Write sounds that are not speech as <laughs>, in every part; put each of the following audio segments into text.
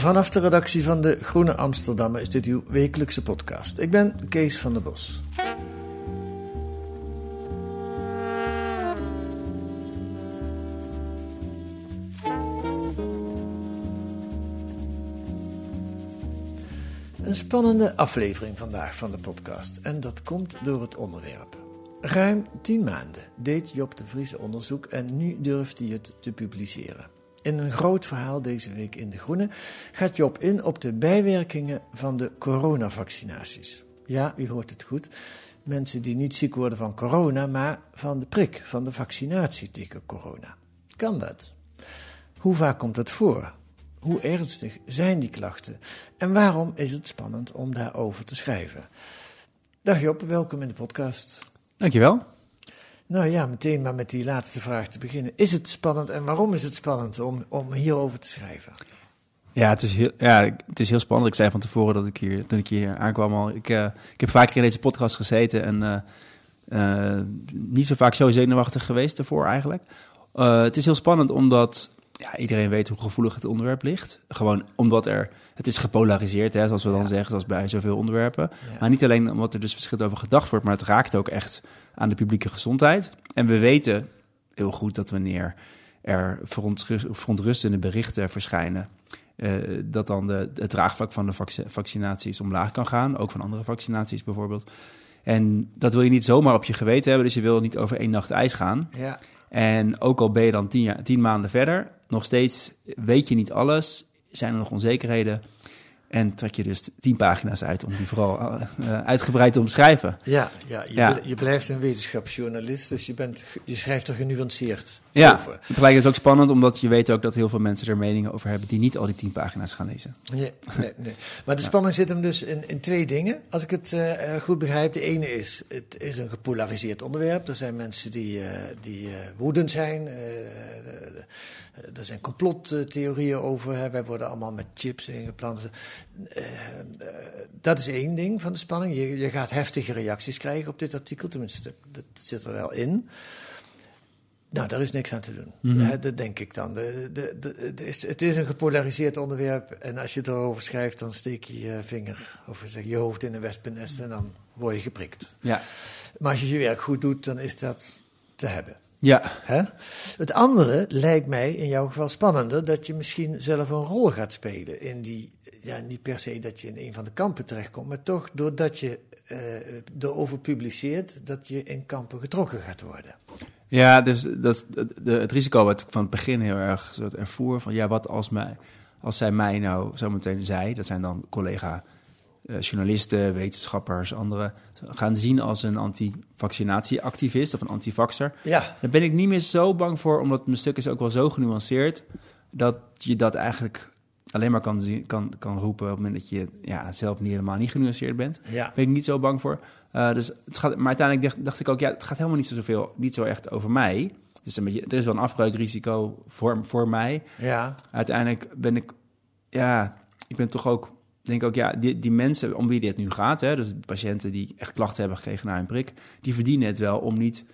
vanaf de redactie van de Groene Amsterdammer is dit uw wekelijkse podcast. Ik ben Kees van der Bos. Een spannende aflevering vandaag van de podcast en dat komt door het onderwerp. Ruim tien maanden deed Job de Vries onderzoek en nu durft hij het te publiceren. In een groot verhaal deze week in De Groene gaat Job in op de bijwerkingen van de coronavaccinaties. Ja, u hoort het goed. Mensen die niet ziek worden van corona, maar van de prik, van de vaccinatie tegen corona. Kan dat? Hoe vaak komt het voor? Hoe ernstig zijn die klachten? En waarom is het spannend om daarover te schrijven? Dag Job, welkom in de podcast. Dankjewel. Nou ja, meteen maar met die laatste vraag te beginnen. Is het spannend en waarom is het spannend om, om hierover te schrijven? Ja het, is heel, ja, het is heel spannend. Ik zei van tevoren dat ik hier, toen ik hier aankwam al, ik, eh, ik heb vaker in deze podcast gezeten en eh, eh, niet zo vaak zo zenuwachtig geweest daarvoor eigenlijk. Het is heel spannend omdat ja, iedereen weet hoe gevoelig het onderwerp ligt. Gewoon omdat er, het is gepolariseerd, hè, zoals we dan zeggen, zoals bij zoveel onderwerpen. Ja. Maar niet alleen omdat er dus verschillend over gedacht wordt, maar het raakt ook echt aan de publieke gezondheid. En we weten heel goed dat wanneer er verontrust- verontrustende berichten verschijnen, eh, dat dan de, het draagvlak van de vac- vaccinaties omlaag kan gaan. Ook van andere vaccinaties bijvoorbeeld. En dat wil je niet zomaar op je geweten hebben, dus je wil niet over één nacht ijs gaan. Ja, En ook al ben je dan tien, jaar, tien maanden verder, nog steeds weet je niet alles, zijn er nog onzekerheden. En trek je dus tien pagina's uit om die vooral eh, eh, uitgebreid te omschrijven. ja, ja, je, Ja. je blijft een wetenschapsjournalist, dus je, bent, je schrijft er genuanceerd Ja, over. tegelijk is het ook spannend, omdat je weet ook dat heel veel mensen er meningen over hebben die niet al die tien pagina's gaan lezen. Nee, nee, nee. Maar de spanning zit hem dus in, in twee dingen, als ik het eh, goed begrijp. De ene is, het is een gepolariseerd onderwerp. Er zijn mensen die, die woedend zijn. er zijn complottheorieën over. Hè. Wij worden allemaal met chips ingeplant. Eh, eh, dat is één ding van de spanning. Je, je gaat heftige reacties krijgen op dit artikel. Tenminste, dat zit er wel in. Nou, daar is niks aan te doen. Hè, dat denk ik dan. De, de, is, het is een gepolariseerd onderwerp. En als je erover schrijft, dan steek je je vinger of zeg, je hoofd in een wespennest en dan word je geprikt. Ja, Maar als je je werk goed doet, dan is dat te hebben. ja, Hè? Het andere lijkt mij in jouw geval spannender, dat je misschien zelf een rol gaat spelen in die, ja, niet per se dat je in een van de kampen terechtkomt, maar toch doordat je eh, erover publiceert, dat je in kampen getrokken gaat worden. ja dus dat, is- de, het risico wat ik van het begin heel erg soort ervoer van ja, wat als, mij, als zij mij nou zometeen zij, dat zijn dan collega eh, journalisten, wetenschappers, anderen, gaan zien als een anti-vaccinatieactivist of een antivaxer. Ja, Daar ben ik niet meer zo bang voor, omdat mijn stuk is ook wel zo genuanceerd dat je dat eigenlijk alleen maar kan, zien, kan, kan roepen op het moment dat je ja, zelf niet helemaal niet genuanceerd bent. ja. Daar ben ik niet zo bang voor. Eh, dus het gaat, maar uiteindelijk dacht, dacht ik ook, ja, het gaat helemaal niet zoveel, niet zo echt over mij. Dus een beetje, er is wel een afbreukrisico voor, voor mij. Ja, Uiteindelijk ben ik, ja, ik ben toch ook, denk ook, ja, die, die mensen om wie dit nu gaat, hè, dus de patiënten die echt klachten hebben gekregen na een prik, die verdienen het wel om niet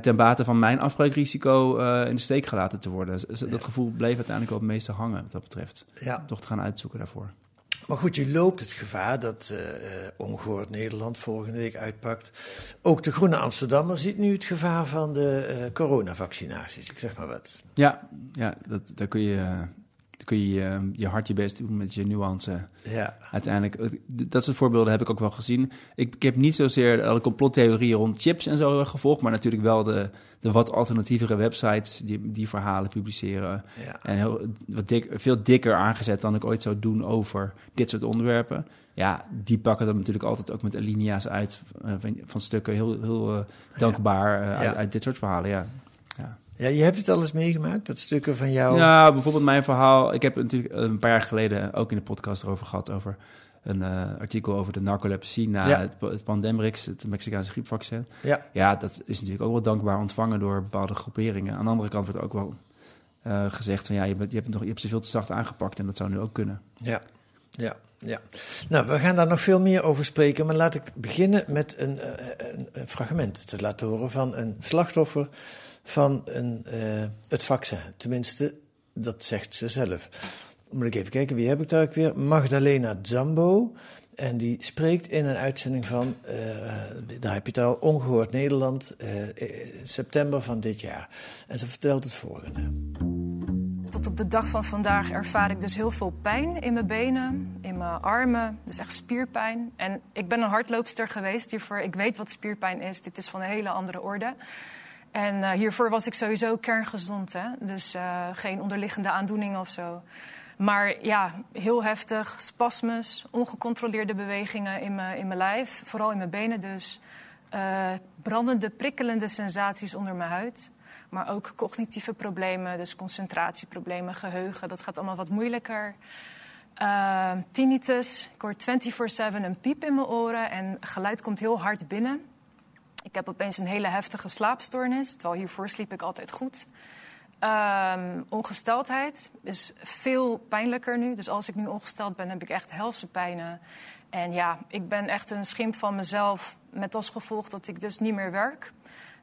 ten bate van mijn afbreukrisico eh, in de steek gelaten te worden. Dus, dat gevoel bleef uiteindelijk wel het meeste hangen, wat dat betreft. ja. Toch te gaan uitzoeken daarvoor. Maar goed, je loopt het gevaar dat eh eh, Ongehoord Nederland volgende week uitpakt. Ook de Groene Amsterdammer ziet nu het gevaar van de eh, coronavaccinaties. Ik zeg maar wat. Ja, ja dat, daar kun je, eh, kun je eh, je hard je best doen met je nuance. Ja. Uiteindelijk, eh, dat soort voorbeelden heb ik ook wel gezien. Ik, ik heb niet zozeer alle complottheorieën rond chips en zo gevolgd, maar natuurlijk wel de, de wat alternatievere websites die, die verhalen publiceren. Ja. En heel, wat dik, veel dikker aangezet dan ik ooit zou doen over dit soort onderwerpen. Ja, die pakken er natuurlijk altijd ook met alinea's uit eh, van, van stukken. Heel, heel eh, dankbaar eh, uit, uit dit soort verhalen, ja. ja. Ja, je hebt het al eens meegemaakt, dat stukken van jou. Ja, bijvoorbeeld mijn verhaal. Ik heb natuurlijk een paar jaar geleden ook in de podcast erover gehad. Over een eh, artikel over de narcolepsie na Ja. het, het Pandemrix, het Mexicaanse griepvaccin. Ja. Ja, dat is natuurlijk ook wel dankbaar ontvangen door bepaalde groeperingen. Aan de andere kant wordt ook wel eh, gezegd van ja, je, bent, je, hebt nog, je hebt ze veel te zacht aangepakt en dat zou nu ook kunnen. Ja, ja, ja. Nou, we gaan daar nog veel meer over spreken, maar laat ik beginnen met een, eh, een, een fragment te laten horen van een slachtoffer van een, eh, het vaccin. Tenminste, dat zegt ze zelf. Moet ik even kijken, wie heb ik daar ook weer? Magdalena Zambo. En die spreekt in een uitzending van, eh, daar heb je het al, Ongehoord Nederland, eh, september van dit jaar. En ze vertelt het volgende. Tot op de dag van vandaag ervaar ik dus heel veel pijn in mijn benen, in mijn armen. Dus echt spierpijn. En ik ben een hardloopster geweest hiervoor. Ik weet wat spierpijn is. Dit is van een hele andere orde. En eh, hiervoor was ik sowieso kerngezond. Hè? Dus eh, geen onderliggende aandoeningen of zo. Maar ja, heel heftig. Spasmus, ongecontroleerde bewegingen in mijn, in mijn lijf. Vooral in mijn benen dus. Eh, brandende, prikkelende sensaties onder mijn huid. Maar ook cognitieve problemen, dus concentratieproblemen, geheugen. Dat gaat allemaal wat moeilijker. Tinnitus, ik hoor 24-7 een piep in mijn oren en geluid komt heel hard binnen. Ik heb opeens een hele heftige slaapstoornis, terwijl hiervoor sliep ik altijd goed. Ehm, ongesteldheid is veel pijnlijker nu. Dus als ik nu ongesteld ben, heb ik echt helse pijnen. En ja, ik ben echt een schimp van mezelf. Met als gevolg dat ik dus niet meer werk.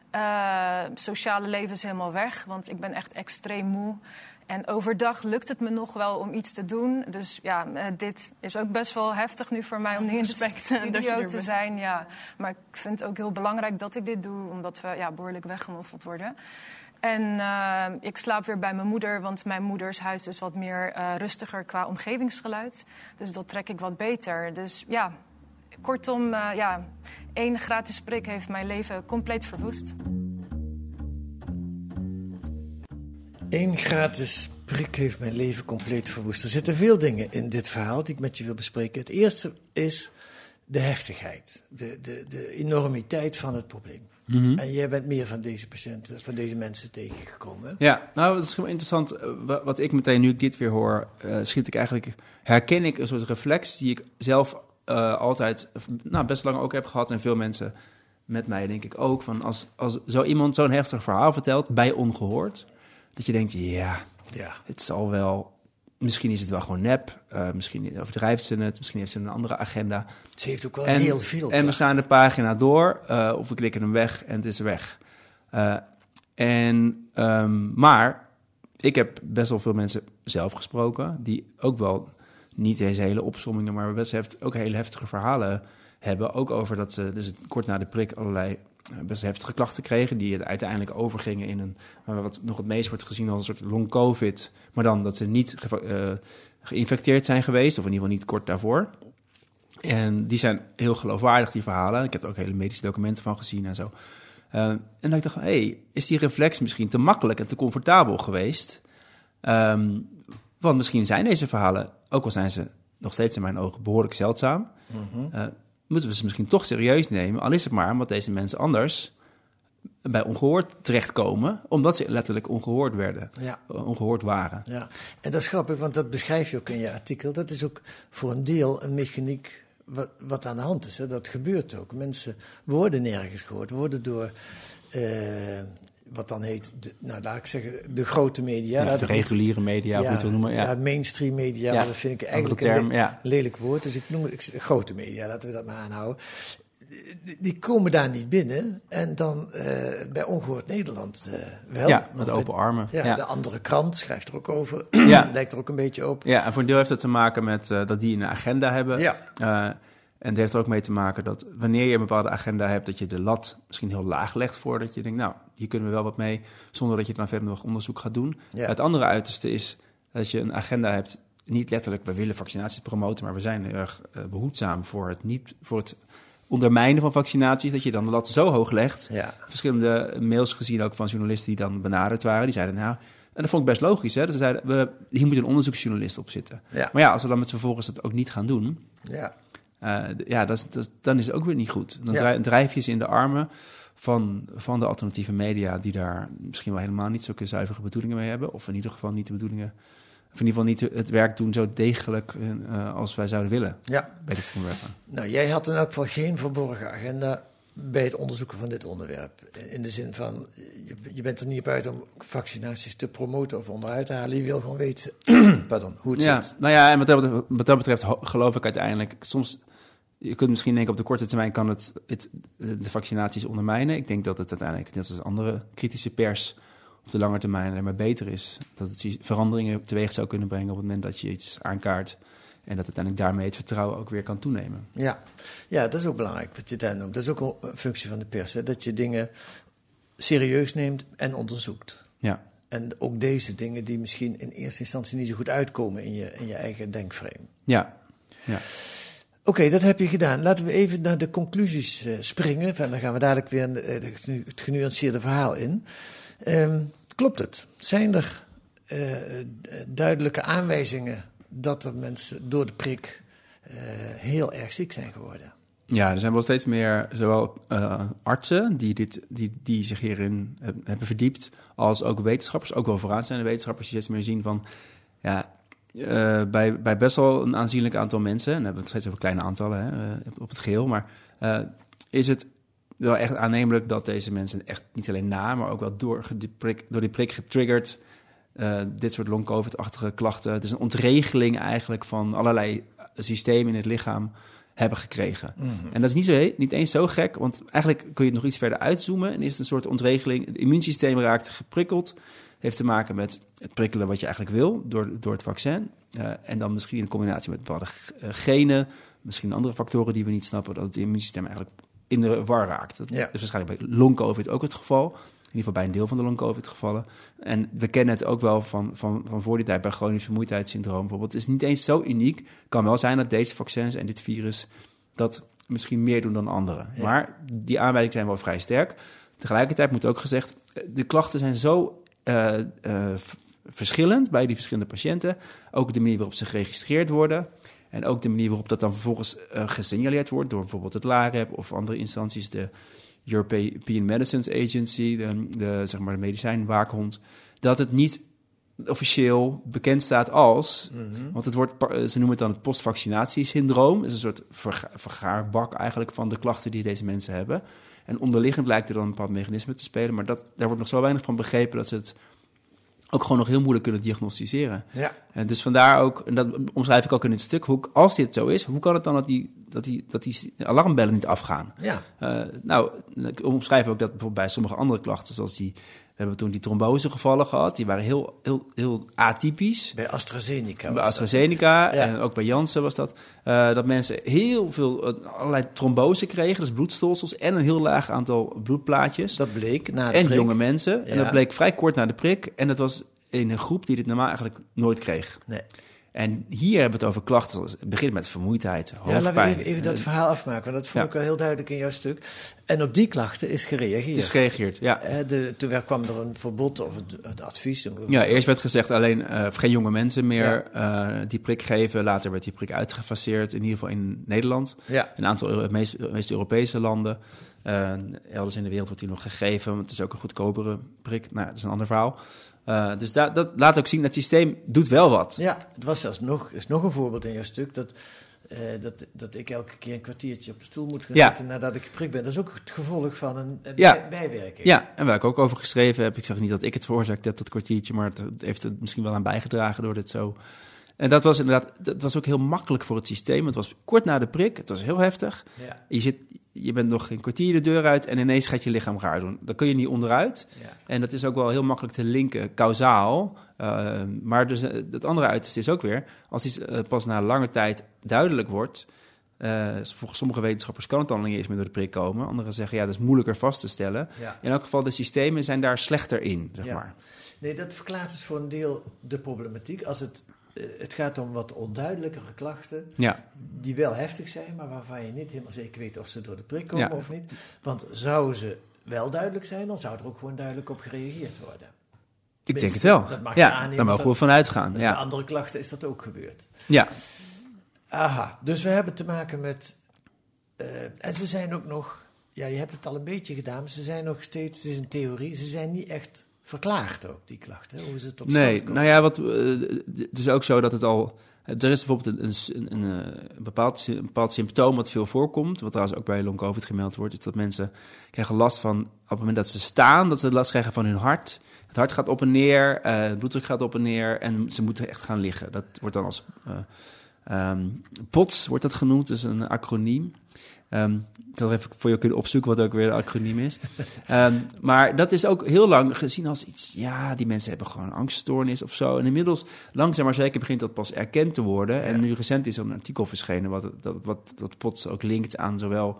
Eh, sociale leven is helemaal weg, want ik ben echt extreem moe. En overdag lukt het me nog wel om iets te doen. Dus ja, eh, dit is ook best wel heftig nu voor mij om nu in de Respect, eh, studio te zijn. Ja. Maar ik vind het ook heel belangrijk dat ik dit doe, omdat we ja, behoorlijk weggemoffeld worden. En eh, ik slaap weer bij mijn moeder, want mijn moeders huis is wat meer rustiger qua omgevingsgeluid. Dus dat trek ik wat beter. Dus ja, kortom, ja, één gratis prik heeft mijn leven compleet verwoest. Eén gratis prik heeft mijn leven compleet verwoest. Er zitten veel dingen in dit verhaal die ik met je wil bespreken. Het eerste is de heftigheid, de, de, de enormiteit van het probleem. En jij bent meer van deze patiënten, van deze mensen tegengekomen. hè? Ja, nou, dat is wel interessant. Eh, wa- Wat ik meteen, nu ik dit weer hoor, eh, schiet ik eigenlijk, herken ik een soort reflex die ik zelf eh, altijd, nou, best lang ook heb gehad. En veel mensen met mij, denk ik ook. Van als, als zo iemand zo'n heftig verhaal vertelt, bij ongehoord, dat je denkt, ja, Ja. het zal wel. Misschien is het wel gewoon nep. eh, misschien overdrijft ze het. Misschien heeft ze een andere agenda. Ze heeft ook wel En, heel veel en we staan de pagina door, eh, of we klikken hem weg en het is weg. Eh, en, ehm, maar ik heb best wel veel mensen zelf gesproken, die ook wel niet deze hele opsommingen, maar best heft, ook hele heftige verhalen hebben. Ook over dat ze dus kort na de prik allerlei best heftige klachten kregen, die uiteindelijk overgingen in een, wat nog het meest wordt gezien als een soort long covid, maar dan dat ze niet eh, geïnfecteerd zijn geweest, of in ieder geval niet kort daarvoor. En die zijn heel geloofwaardig, die verhalen. Ik heb er ook hele medische documenten van gezien en zo. Eh, en dan dacht ik, hé, hey, is die reflex misschien te makkelijk en te comfortabel geweest? Ehm, want misschien zijn deze verhalen, ook al zijn ze nog steeds in mijn ogen behoorlijk zeldzaam, eh, moeten we ze misschien toch serieus nemen. Al is het maar omdat deze mensen anders bij ongehoord terechtkomen, omdat ze letterlijk ongehoord werden, Ja. ongehoord waren. Ja, en dat is grappig, want dat beschrijf je ook in je artikel. Dat is ook voor een deel een mechaniek wat, wat aan de hand is. Hè. Dat gebeurt ook. Mensen worden nergens gehoord, worden door, eh, wat dan heet, de, nou laat ik zeggen, de grote media. Ja, de reguliere media, je het wil noemen. Ja. ja, mainstream media, Ja, dat vind ik eigenlijk een term, le- ja. lelijk woord. Dus ik noem het ik, grote media, laten we dat maar aanhouden. Die- Die komen daar niet binnen. En dan eh, bij Ongehoord Nederland eh, wel. Ja, met open armen. Ja, Ja. de andere krant schrijft er ook over. <clears throat> Ja. Lijkt er ook een beetje op. Ja, en voor een deel heeft het te maken met eh, dat die een agenda hebben. Ja. En het heeft er ook mee te maken dat wanneer je een bepaalde agenda hebt, dat je de lat misschien heel laag legt voordat je denkt, nou, hier kunnen we wel wat mee, zonder dat je dan verder nog onderzoek gaat doen. Ja. Het andere uiterste is Dat je een agenda hebt, niet letterlijk, we willen vaccinaties promoten, maar we zijn heel erg uh, behoedzaam voor het, niet, voor het ondermijnen van vaccinaties. Dat je dan de lat zo hoog legt. Ja. Verschillende mails gezien ook van journalisten die dan benaderd waren. Die zeiden, nou, en dat vond ik best logisch. Hè? Dat ze zeiden, we, hier moet een onderzoeksjournalist op zitten. Ja. Maar ja, als we dan met vervolgens het ook niet gaan doen... Ja. Uh, ja, dat dan is het ook weer niet goed. Dan Ja. drijf, drijf je ze in de armen van, van de alternatieve media... die daar misschien wel helemaal niet zulke zuivere bedoelingen mee hebben. Of in ieder geval niet de bedoelingen... of in ieder geval niet het werk doen zo degelijk uh, als wij zouden willen ja. bij dit onderwerp. Nou, jij had in elk geval geen verborgen agenda bij het onderzoeken van dit onderwerp. In de zin van, je, je bent er niet op uit om vaccinaties te promoten of onderuit te halen. Je wil gewoon weten <clears throat> pardon, hoe het ja, zit. Nou ja, en wat dat, betreft, wat dat betreft geloof ik uiteindelijk... soms je kunt misschien denken op de korte termijn kan het, het de vaccinaties ondermijnen. Ik denk dat het uiteindelijk, net als andere kritische pers, op de lange termijn alleen maar beter is. Dat het veranderingen teweeg zou kunnen brengen op het moment dat je iets aankaart. En dat uiteindelijk daarmee het vertrouwen ook weer kan toenemen. Ja, ja dat is ook belangrijk wat je daar noemt. Dat is ook een functie van de pers. Hè? Dat je dingen serieus neemt en onderzoekt. Ja. En ook deze dingen die misschien in eerste instantie niet zo goed uitkomen in je, in je eigen denkframe. Ja. ja. Oké, okay, dat heb je gedaan. Laten we even naar de conclusies uh, springen. Van, dan gaan we dadelijk weer uh, het genuanceerde verhaal in. Um, klopt het? Zijn er uh, duidelijke aanwijzingen dat er mensen door de prik heel erg ziek zijn geworden? Ja, er zijn wel steeds meer zowel uh, artsen die, dit, die, die zich hierin hebben verdiept, als ook wetenschappers, ook wel vooraanstaande wetenschappers, die steeds meer zien van, ja, uh, bij, bij best wel een aanzienlijk aantal mensen, en dan hebben we het steeds over kleine aantallen hè, op het geheel, maar is het wel echt aannemelijk dat deze mensen echt niet alleen na, maar ook wel door prik, door die prik getriggerd dit soort long-covid-achtige klachten. Het is een ontregeling eigenlijk van allerlei systemen in het lichaam hebben gekregen. Mhm. En dat is niet, zo, niet eens zo gek, want eigenlijk kun je het nog iets verder uitzoomen en is het een soort ontregeling. Het immuunsysteem raakt geprikkeld, heeft te maken met het prikkelen wat je eigenlijk wil door, door het vaccin. Uh, en dan misschien in combinatie met bepaalde genen, misschien andere factoren die we niet snappen, dat het immuunsysteem eigenlijk in de war raakt. Dat ja. is waarschijnlijk bij long-covid ook het geval. In ieder geval bij een deel van de long-covid gevallen. En we kennen het ook wel van, van, van voor die tijd bij chronisch vermoeidheidssyndroom bijvoorbeeld. Het is niet eens zo uniek. Het kan wel zijn dat deze vaccins en dit virus dat misschien meer doen dan anderen. Ja. Maar die aanwijzingen zijn wel vrij sterk. Tegelijkertijd moet ook gezegd, de klachten zijn zo uh, uh, verschillend bij die verschillende patiënten. Ook de manier waarop ze geregistreerd worden. En ook de manier waarop dat dan vervolgens uh, gesignaleerd wordt door bijvoorbeeld het LAREP of andere instanties, de European Medicines Agency, de, de, zeg maar de medicijnwaakhond, dat het niet officieel bekend staat als, mm-hmm. want het wordt, ze noemen het dan het postvaccinatiesyndroom, is een soort verga vergaarbak eigenlijk van de klachten die deze mensen hebben. En onderliggend lijkt er dan een bepaald mechanisme te spelen, maar dat, daar wordt nog zo weinig van begrepen dat ze het ook gewoon nog heel moeilijk kunnen diagnosticeren. Ja. En dus vandaar ook, en dat omschrijf ik ook in het stuk, hoe, als dit zo is, hoe kan het dan dat die, dat die, dat die alarmbellen niet afgaan? Ja. Uh, nou, ik omschrijf ook dat bijvoorbeeld bij sommige andere klachten, zoals die, we hebben toen die trombosegevallen gehad, die waren heel, heel, heel atypisch. Bij AstraZeneca. Bij AstraZeneca ja. en ook bij Janssen was dat. Uh, dat mensen heel veel, uh, allerlei trombose kregen, dus bloedstolsels en een heel laag aantal bloedplaatjes. Dat bleek na de En prik. jonge mensen. Ja. En dat bleek vrij kort na de prik. En dat was in een groep die dit normaal eigenlijk nooit kreeg. Nee. En hier hebben we het over klachten. Het begint met vermoeidheid, hoofdpijn. Ja, laten we even, even dat verhaal afmaken, want dat vond Ja. ik wel heel duidelijk in jouw stuk. En op die klachten is gereageerd. is gereageerd, ja. Eh, De, toen werd- kwam er een verbod of het, het advies. Ja, eerst werd gezegd alleen eh, geen jonge mensen meer eh, die prik geven. Later werd die prik uitgefaseerd, in ieder geval in Nederland. Ja. Een aantal meest Europese landen. Eh, elders in de wereld wordt die nog gegeven. Want het is ook een goedkopere prik. Nou, dat is een ander verhaal. Eh, dus da- dat laat ook zien, het systeem doet wel wat. Ja, het was zelfs nog, is nog een voorbeeld in jouw stuk dat, eh, dat, dat ik elke keer een kwartiertje op een stoel moet gaan Ja. zitten nadat ik geprikt ben. Dat is ook het gevolg van een Ja. bijwerking. Ja, en waar ik ook over geschreven heb. Ik zeg niet dat ik het veroorzaakt heb, dat kwartiertje, maar het heeft er misschien wel aan bijgedragen door dit zo. En dat was inderdaad, dat was ook heel makkelijk voor het systeem. Het was kort na de prik, het was heel heftig. Ja. Je, zit, je bent nog een kwartier de deur uit en ineens gaat je lichaam raar doen. Dan kun je niet onderuit. Ja. En dat is ook wel heel makkelijk te linken, kausaal. Uh, maar dus, uh, het andere uiterste is ook weer, als iets uh, pas na lange tijd duidelijk wordt. Uh, volgens sommige wetenschappers kan het dan niet eens meer door de prik komen. Anderen zeggen, ja, dat is moeilijker vast te stellen. Ja. In elk geval, de systemen zijn daar slechter in, zeg maar. Nee, dat verklaart dus voor een deel de problematiek. Als het, eh, het gaat om wat onduidelijkere klachten, Ja, die wel heftig zijn, maar waarvan je niet helemaal zeker weet of ze door de prik komen Ja. of niet. Want zouden ze wel duidelijk zijn, dan zou er ook gewoon duidelijk op gereageerd worden. ik denk het wel. dat mag je ja, aannemen daar mogen we dat- vanuit gaan. Bij Ja. andere klachten is dat ook gebeurd. ja, Aha, dus we hebben te maken met. eh, en ze zijn ook nog. Ja, je hebt het al een beetje gedaan, maar ze zijn nog steeds. Het is een theorie. Ze zijn niet echt verklaard ook, die klachten. Hoe ze tot Nee, nou ja, wat, eh, het is ook zo dat het al. Er is bijvoorbeeld een, een, een, een, eh, bepaald, een bepaald symptoom wat veel voorkomt. Wat trouwens ook bij long COVID gemeld wordt. Is dat mensen krijgen last van. Op het moment dat ze staan, dat ze last krijgen van hun hart. Het hart gaat op en neer, eh het bloeddruk gaat op en neer. En ze moeten echt gaan liggen. Dat wordt dan als. Ehm, POTS wordt dat genoemd, dus een acroniem. Ehm, ik zal even voor je kunnen opzoeken wat ook weer een acroniem is. <laughs> Ehm, maar dat is ook heel lang gezien als iets, ja, die mensen hebben gewoon angststoornis of zo. En inmiddels, langzaam maar zeker, begint dat pas erkend te worden. En nu recent is er een artikel verschenen wat dat, wat, dat POTS ook linkt aan zowel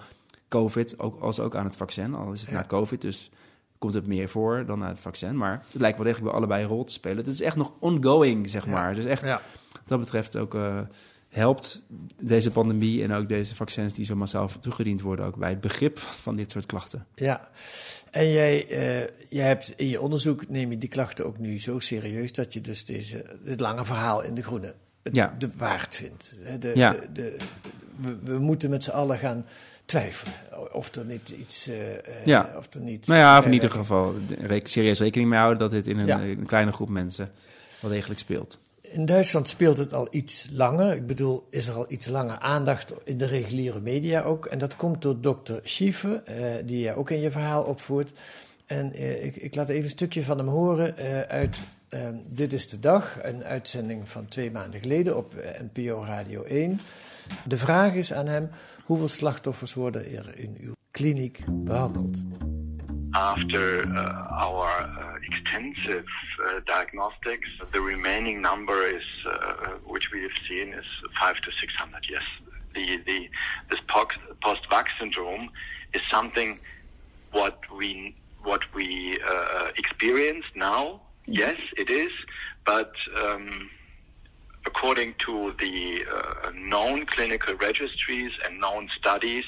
COVID ook, als ook aan het vaccin. Al is het na COVID, dus komt het meer voor dan na het vaccin. Maar het lijkt wel degelijk bij allebei een rol te spelen. Het is echt nog ongoing, zeg maar. Dus echt, wat dat betreft ook eh, helpt deze pandemie en ook deze vaccins die zo massaal toegediend worden ook bij het begrip van dit soort klachten. Ja, en jij, eh, jij hebt in je onderzoek neem je die klachten ook nu zo serieus dat je dus deze, dit lange verhaal in de groene het Ja. de waard vindt. De, Ja. de, de, we, we moeten met z'n allen gaan twijfelen of er niet iets. Ja. Of er niet. Nou ja, of in ieder geval serieus rekening mee houden dat dit in een, Ja. een kleine groep mensen wel degelijk speelt. In Duitsland speelt het al iets langer. Ik bedoel, is er al iets langer aandacht in de reguliere media ook. En dat komt door dokter Schiefer, eh, die je ook in je verhaal opvoert. En eh, ik, ik laat even een stukje van hem horen eh, uit eh, Dit is de Dag, een uitzending van twee maanden geleden op NPO Radio 1. De vraag is aan hem, hoeveel slachtoffers worden er in uw kliniek behandeld? After our extensive uh, diagnostics, the remaining number is, uh, which we have seen, is five to six hundred. Yes, the the this post-vax syndrome is something what we what we uh, experience now. Yes, it is, but. Um, according to the uh, known clinical registries and known studies,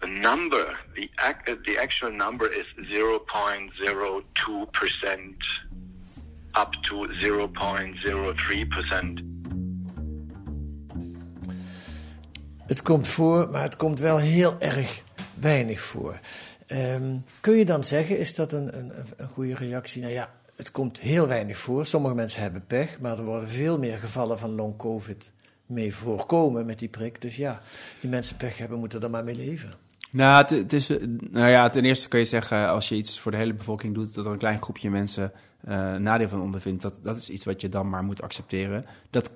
the number, the, ac- the actual number is 0.02% up to 0.03%. Het komt voor, maar het komt wel heel erg weinig voor. Ehm, kun je dan zeggen, is dat een, een, een goede reactie? Nou ja, het komt heel weinig voor. Sommige mensen hebben pech, maar er worden veel meer gevallen van long COVID mee voorkomen met die prik. Dus ja, die mensen pech hebben, moeten er maar mee leven. Nou, het, is, nou ja, ten eerste kun je zeggen, als je iets voor de hele bevolking doet, dat er een klein groepje mensen eh, nadeel van ondervindt, dat, dat is iets wat je dan maar moet accepteren. Dat,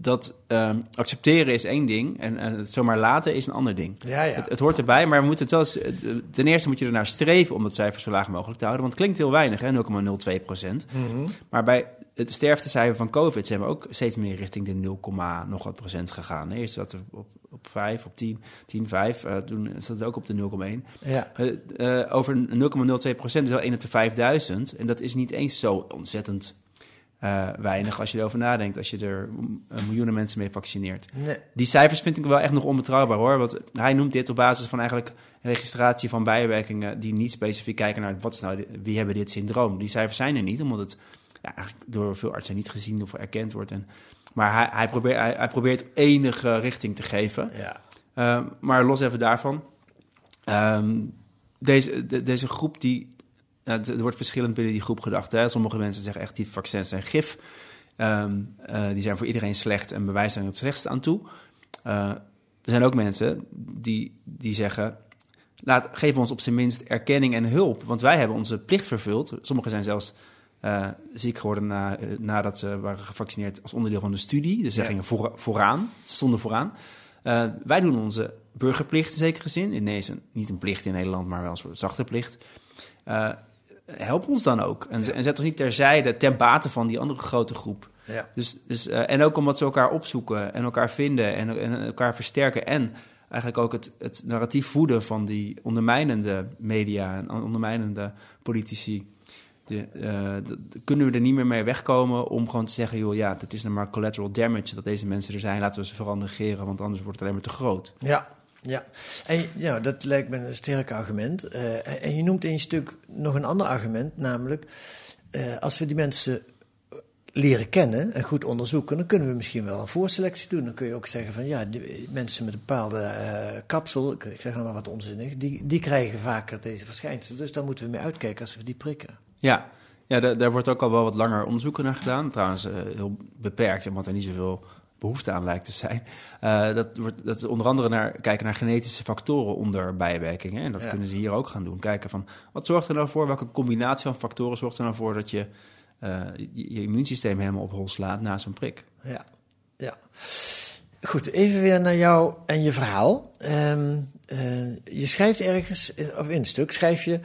dat ehm, accepteren is één ding en, en het zomaar laten is een ander ding. Ja, ja. Het, het hoort erbij, maar we moeten het wel eens, het- ten eerste moet je ernaar streven om dat cijfer zo laag mogelijk te houden, want het klinkt heel weinig, hè, 0,02 procent. Maar bij het sterftecijfer van COVID zijn we ook steeds meer richting de 0, nog wat procent gegaan. Eerst zaten we op, op 5, op 10, 10, 5. eh, toen zat het ook op de 0,1. Ja. Eh, eh, over 0,02 procent is wel 1 op de 5000. En dat is niet eens zo ontzettend eh, weinig als je erover nadenkt. Als je er eh, miljoenen mensen mee vaccineert. Nee. Die cijfers vind ik wel echt nog onbetrouwbaar hoor. Want hij noemt dit op basis van eigenlijk registratie van bijwerkingen die niet specifiek kijken naar wat is nou, wie hebben dit syndroom. Die cijfers zijn er niet, omdat het ja, eigenlijk door veel artsen niet gezien of erkend wordt. En, maar hij, hij, probeert, hij, hij probeert enige richting te geven. Ja. Uh, maar los even daarvan. Um, deze, de, deze groep die. Uh, er wordt verschillend binnen die groep gedacht. Hè? Sommige mensen zeggen echt die vaccins zijn gif. Um, uh, die zijn voor iedereen slecht en bewijzen er het slechtste aan toe. Uh, er zijn ook mensen die, die zeggen. Laat, geef ons op zijn minst erkenning en hulp. Want wij hebben onze plicht vervuld. Sommigen zijn zelfs uh, ziek geworden na, nadat ze waren gevaccineerd als onderdeel van de studie. Dus ze gingen voor, vooraan, stonden vooraan. Wij doen onze burgerplicht in zekere zin. In deze, niet een plicht in Nederland, maar wel een soort zachte plicht. Uh, help ons dan ook. En, ja. en, zet ons niet terzijde ten bate van die andere grote groep. Ja. Dus, dus, uh, en ook omdat ze elkaar opzoeken en elkaar vinden en, en elkaar versterken. En eigenlijk ook het, het narratief voeden van die ondermijnende media en ondermijnende politici. de, eh, kunnen we er niet meer mee wegkomen om gewoon te zeggen, joh, ja, dat is nou maar collateral damage dat deze mensen er zijn. Laten we ze vooral negeren, want anders wordt het alleen maar te groot. Ja, ja. En ja, dat lijkt me een sterk argument. Eh, en- je noemt in je stuk nog een ander argument, namelijk eh, als we die mensen leren kennen en goed onderzoeken, dan kunnen we misschien wel een voorselectie doen. Dan kun je ook zeggen van ja, mensen met een bepaalde eh, kapsel, ik zeg nou maar wat onzinnig, die, die krijgen vaker deze verschijnselen. Dus daar moeten we mee uitkijken als we die prikken. Ja, ja daar, wordt ook al wel wat langer onderzoek naar gedaan. Trouwens, heel beperkt, omdat er niet zoveel behoefte aan lijkt te zijn. Eh, dat, wordt, dat is onder andere naar, kijken naar genetische factoren onder bijwerkingen. En dat Ja. kunnen ze hier ook gaan doen. Kijken van, wat zorgt er nou voor? Welke combinatie van factoren zorgt er nou voor dat je eh, je, je immuunsysteem helemaal op hol slaat na zo'n prik? Ja, ja. Goed, even weer naar jou en je verhaal. Ehm, eh, je schrijft ergens, of in een stuk schrijf je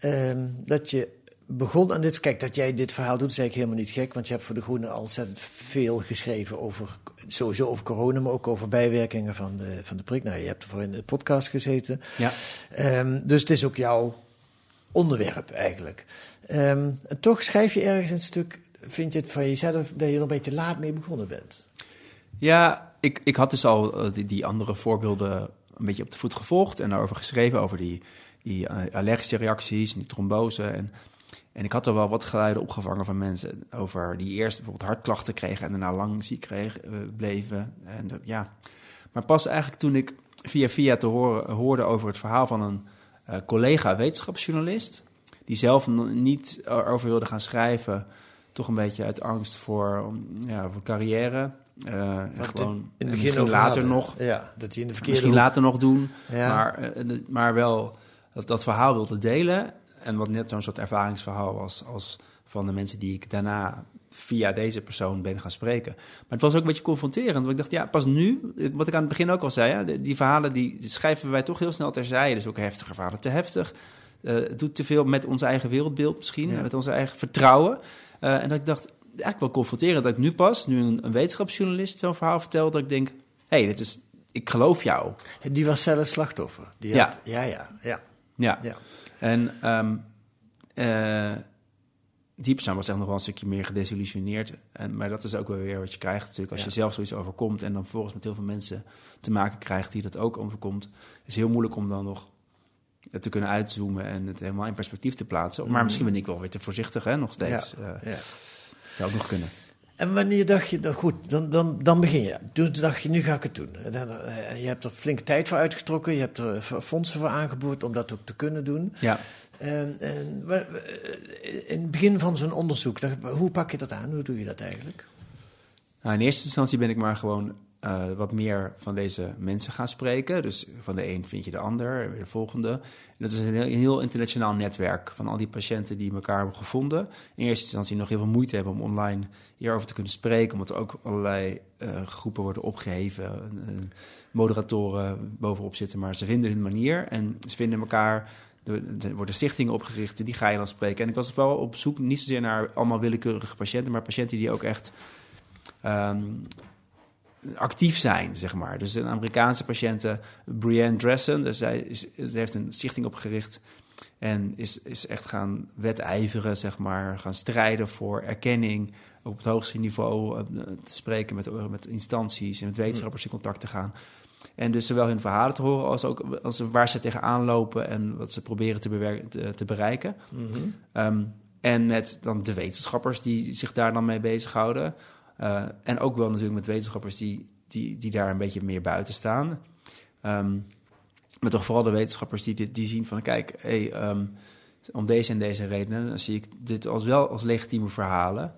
ehm, dat je begon aan dit. Kijk, dat jij dit verhaal doet, is eigenlijk helemaal niet gek, want je hebt voor De Groene al ontzettend veel geschreven over, sowieso over corona, maar ook over bijwerkingen van de, van de prik. Nou, je hebt ervoor in de podcast gezeten. Ja. Ehm, dus het is ook jouw onderwerp eigenlijk. Ehm, en toch schrijf je ergens het stuk, vind je het van jezelf, dat je er een beetje laat mee begonnen bent. Ja, ik, ik had dus al eh, die, die andere voorbeelden een beetje op de voet gevolgd en daarover geschreven, over die, die eh, allergische reacties en die trombose. En, en ik had er wel wat geluiden opgevangen van mensen over die eerst bijvoorbeeld hartklachten kregen en daarna lang ziek kreeg, eh, bleven. En dat, ja. Maar pas eigenlijk toen ik via via te horen, hoorde over het verhaal van een eh, collega wetenschapsjournalist, die zelf niet erover wilde gaan schrijven, toch een beetje uit angst voor, ja, voor carrière. Wat gewoon, in het begin misschien over later nog. Ja, dat hij in de verkeerde Misschien hoek- later nog doen. Ja. Maar, maar wel dat, dat verhaal wilde delen. En wat net zo'n soort ervaringsverhaal was als van de mensen die ik daarna via deze persoon ben gaan spreken. Maar het was ook een beetje confronterend. Want ik dacht, ja, pas nu, wat ik aan het begin ook al zei, hè, die, die verhalen die schrijven wij toch heel snel terzijde. Dus ook heftige verhalen, te heftig. Eh, het doet te veel met ons eigen wereldbeeld misschien, Ja. met ons eigen vertrouwen. Eh, en dat ik dacht, eigenlijk wel confronterend dat ik nu pas, nu een, een wetenschapsjournalist zo'n verhaal vertelt, dat ik denk, hé, hey, dit is, ik geloof jou. Die was zelf slachtoffer. Die Ja. had- ja, ja, ja. Ja. Ja. En ehm, eh, die persoon was echt nog wel een stukje meer gedesillusioneerd. En, maar dat is ook wel weer wat je krijgt natuurlijk. Als Ja. je zelf zoiets overkomt en dan vervolgens met heel veel mensen te maken krijgt die dat ook overkomt. is heel moeilijk om dan nog te kunnen uitzoomen en het helemaal in perspectief te plaatsen. Maar Mhm. misschien ben ik wel weer te voorzichtig, hè, nog steeds. Ja, Eh, ja. Het zou ook nog kunnen. En wanneer dacht je, dan goed, dan, dan, dan begin je. Toen dacht je, nu ga ik het doen. Eh, Je hebt er flinke tijd voor uitgetrokken, je hebt er v- fondsen voor aangeboord om dat ook te kunnen doen. Ja. En, eh, in het begin van zo'n onderzoek, hoe pak je dat aan? Hoe doe je dat eigenlijk? Nou, in eerste instantie ben ik maar gewoon eh, wat meer van deze mensen gaan spreken. Dus van de een vind je de ander, de volgende. En dat is een heel, een heel internationaal netwerk van al die patiënten die elkaar hebben gevonden. In eerste instantie nog heel veel moeite hebben om online hierover te kunnen spreken, omdat er ook allerlei eh, groepen worden opgeheven, eh, moderatoren bovenop zitten, maar ze vinden hun manier en ze vinden elkaar. Er er worden stichtingen opgericht, en die ga je dan spreken. En ik was wel op zoek niet zozeer naar allemaal willekeurige patiënten, maar patiënten die ook echt ehm, actief zijn, zeg maar. Dus een Amerikaanse patiënte, Brianne Dressen, dus zij, is, zij heeft een stichting opgericht en is, is echt gaan wedijveren, zeg maar, gaan strijden voor erkenning op het hoogste niveau, eh, te spreken met, met instanties en met wetenschappers in contact te gaan. En dus zowel hun verhalen te horen als ook als waar ze tegenaan lopen en wat ze proberen te, bewerken, te, te bereiken. Ehm, en met dan de wetenschappers die zich daar dan mee bezighouden. Eh, en ook wel natuurlijk met wetenschappers die, die, die daar een beetje meer buiten staan. Ehm, maar toch vooral de wetenschappers die, dit- die zien van... kijk, hey, ehm, om deze en deze redenen dan zie ik dit als wel als legitieme verhalen.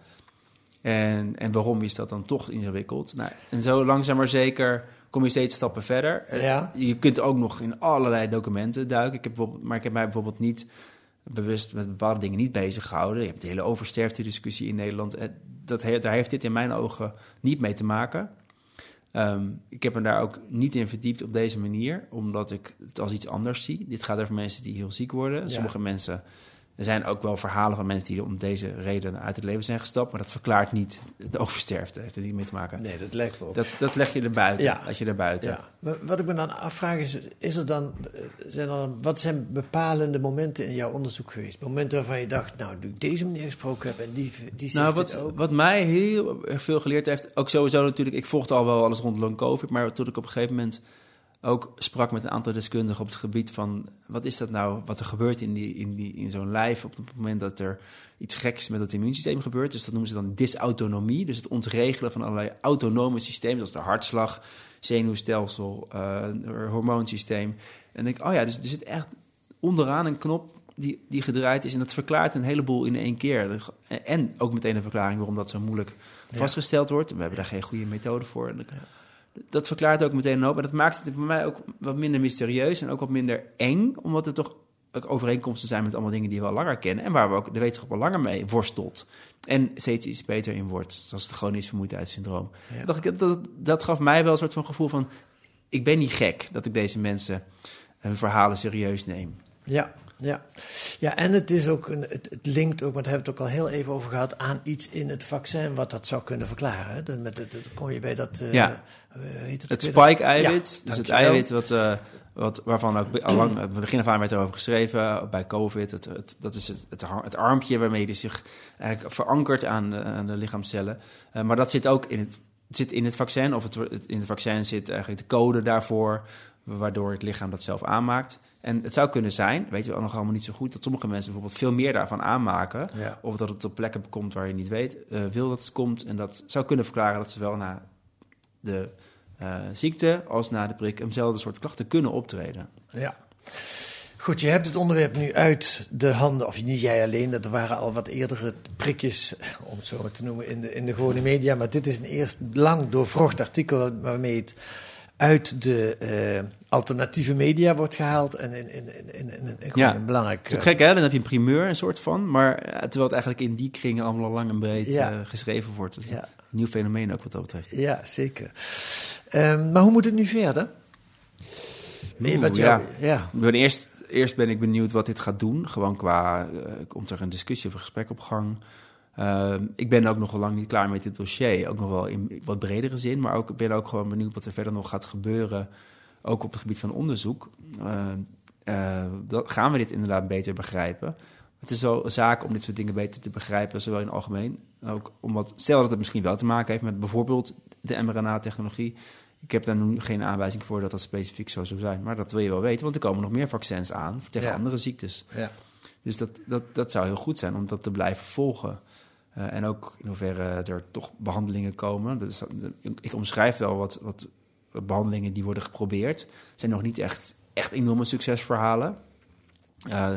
En, en waarom is dat dan toch ingewikkeld? Nou, en zo langzaam maar zeker kom je steeds stappen verder. Ja. Je kunt ook nog in allerlei documenten duiken. Ik heb bijvoorbeeld, maar ik heb mij bijvoorbeeld niet bewust met bepaalde dingen niet bezig gehouden. Je hebt de hele oversterfte-discussie in Nederland. Eh, Dat, daar heeft dit in mijn ogen niet mee te maken. Ehm, ik heb me daar ook niet in verdiept op deze manier, omdat ik het als iets anders zie. Dit gaat over mensen die heel ziek worden. Ja. Sommige mensen Er zijn ook wel verhalen van mensen die om deze reden uit het leven zijn gestapt. Maar dat verklaart niet de oversterfte. Heeft er niet mee te maken. Nee, dat me ook. Dat, dat leg je er buiten. Ja. Dat je er buiten. Ja. Maar wat ik me dan afvraag is, is er dan, zijn er, wat zijn bepalende momenten in jouw onderzoek geweest? Momenten waarvan je dacht, nou, nu ik deze meneer gesproken heb en die, die zegt Nou, wat, ook. wat mij heel erg veel geleerd heeft, ook sowieso natuurlijk, ik volgde al wel alles rond long COVID, maar toen ik op een gegeven moment ook sprak met een aantal deskundigen op het gebied van wat is dat nou, wat er gebeurt in, die, in, die, in zo'n lijf op het moment dat er iets geks met het immuunsysteem gebeurt. Dus dat noemen ze dan dysautonomie, dus het ontregelen van allerlei autonome systemen, zoals de hartslag, zenuwstelsel, eh, hormoonsysteem. En ik, oh ja, dus er zit echt onderaan een knop die, die gedraaid is. En dat verklaart een heleboel in één keer. En ook meteen een verklaring waarom dat zo moeilijk vastgesteld wordt. We hebben daar geen goede methode voor. En dat, dat verklaart ook meteen een hoop. En dat maakt het voor mij ook wat minder mysterieus en ook wat minder eng. Omdat er toch ook overeenkomsten zijn met allemaal dingen die we al langer kennen. En waar we ook de wetenschap al langer mee worstelt. En steeds iets beter in wordt. Zoals het chronisch vermoeidheidssyndroom. Ja. Dacht ik, dat, dat gaf mij wel een soort van gevoel van... Ik ben niet gek dat ik deze mensen hun verhalen serieus neem. Ja, ja. ja, en het is ook een, het, het linkt ook, maar daar hebben we het ook al heel even over gehad, aan iets in het vaccin wat dat zou kunnen verklaren. hè. Dan, met het, het, kom je bij dat. eh, Ja. eh, heet het, spike-eiwit, Ja, dus het eiwit wat, eh, wat, waarvan ook al lang, het begin af aan werd erover geschreven bij COVID. Het, het, dat is het, het, armpje waarmee die zich eigenlijk verankert aan de, aan de lichaamcellen. Maar dat zit ook in het, het zit in het vaccin, of het- in het vaccin zit eigenlijk de code daarvoor, waardoor het lichaam dat zelf aanmaakt. En het zou kunnen zijn, weet je wel nog allemaal niet zo goed, dat sommige mensen bijvoorbeeld veel meer daarvan aanmaken. Ja. Of dat het op plekken komt waar je niet weet, eh, wil dat het komt. En dat zou kunnen verklaren dat ze wel na de eh, ziekte als na de prik eenzelfde soort klachten kunnen optreden. Ja. Goed, je hebt het onderwerp nu uit de handen, of niet jij alleen, er waren al wat eerdere prikjes, om het zo maar te noemen, in de, in de gewone media. Maar dit is een eerst lang doorvrocht artikel waarmee het uit de eh, alternatieve media wordt gehaald. En in, in, in, in, Ja. een belangrijk. Het eh, gek hè, dan heb je een primeur, een soort van. Maar eh, terwijl het eigenlijk in die kringen allemaal al lang en breed Ja. eh, geschreven wordt. Is Ja. een nieuw fenomeen ook wat dat betreft. Ja, zeker. Ehm, maar hoe moet het nu verder? Oeh, Wat jou- ja. eerst, eerst ben ik benieuwd wat dit gaat doen. Gewoon qua, eh, komt er een discussie of een gesprek op gang. Ehm, ik ben ook nog wel lang niet klaar met dit dossier. Ook nog wel in wat bredere zin. Maar ook, ik ben ook gewoon benieuwd wat er verder nog gaat gebeuren. Ook op het gebied van onderzoek. Eh, dat, gaan we dit inderdaad beter begrijpen? Het is wel een zaak om dit soort dingen beter te begrijpen, zowel in het algemeen. Ook omdat, stel dat het misschien wel te maken heeft met bijvoorbeeld de mRNA-technologie. Ik heb daar nu geen aanwijzing voor dat dat specifiek zo zou zijn. Maar dat wil je wel weten, want er komen nog meer vaccins aan tegen Ja. andere ziektes. Ja. Dus dat, dat, dat zou heel goed zijn om dat te blijven volgen. Eh, en ook in hoeverre er toch behandelingen komen. Dat is, ik omschrijf wel wat, wat behandelingen die worden geprobeerd. Het zijn nog niet echt, echt enorme succesverhalen. Eh,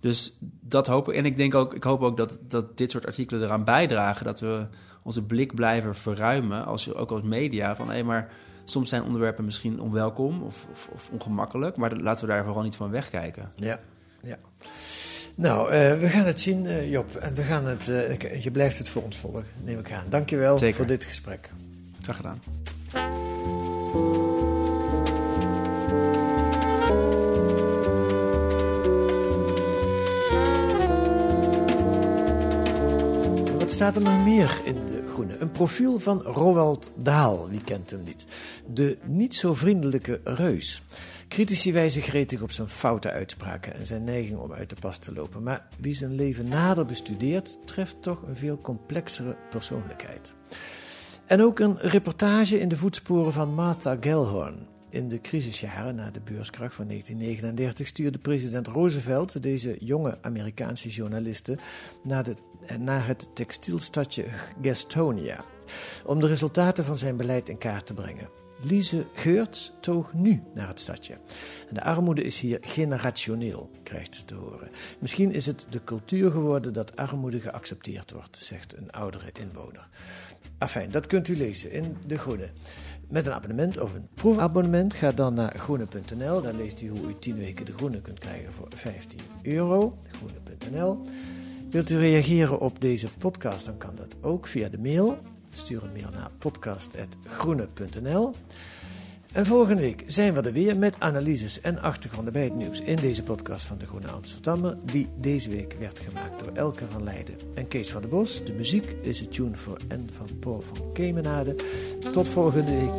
dus dat hoop ik. En ik denk ook, ik hoop ook dat, dat dit soort artikelen eraan bijdragen dat we onze blik blijven verruimen, als je ook als media, van hé, maar soms zijn onderwerpen misschien onwelkom of, of, of ongemakkelijk, maar laten we daar vooral niet van wegkijken. Ja, ja. Nou, eh, we gaan het zien, eh, Job. En we gaan het, je blijft het voor ons volgen, neem ik aan. Dankjewel Zeker. voor dit gesprek. Graag gedaan. Wat staat er nog meer in de Groene? Een profiel van Roald Dahl, wie kent hem niet? De niet zo vriendelijke reus. Critici wijzen gretig op zijn foute uitspraken en zijn neiging om uit de pas te lopen. Maar wie zijn leven nader bestudeert, treft toch een veel complexere persoonlijkheid. En ook een reportage in de voetsporen van Martha Gellhorn. In de crisisjaren na de beurskracht van 1939 stuurde president Roosevelt deze jonge Amerikaanse journalisten naar, de, naar het textielstadje Gastonia om de resultaten van zijn beleid in kaart te brengen. Lise Geurts toog nu naar het stadje. En de armoede is hier generationeel, krijgt ze te horen. Misschien is het de cultuur geworden dat armoede geaccepteerd wordt, zegt een oudere inwoner. Afijn, dat kunt u lezen in De Groene. Met een abonnement of een proefabonnement ga dan naar groene.nl. Daar leest u hoe u 10 weken De Groene kunt krijgen voor 15 euro. Groene.nl. Wilt u reageren op deze podcast, dan kan dat ook via de mail. Stuur een mail naar podcast.groene.nl. En volgende week zijn we er weer met analyses en achtergronden bij het nieuws in deze podcast van de Groene Amsterdammer, die deze week werd gemaakt door Elke van Leiden en Kees van der Bos. De muziek is het tune voor N van Paul van Kemenade. Tot volgende week.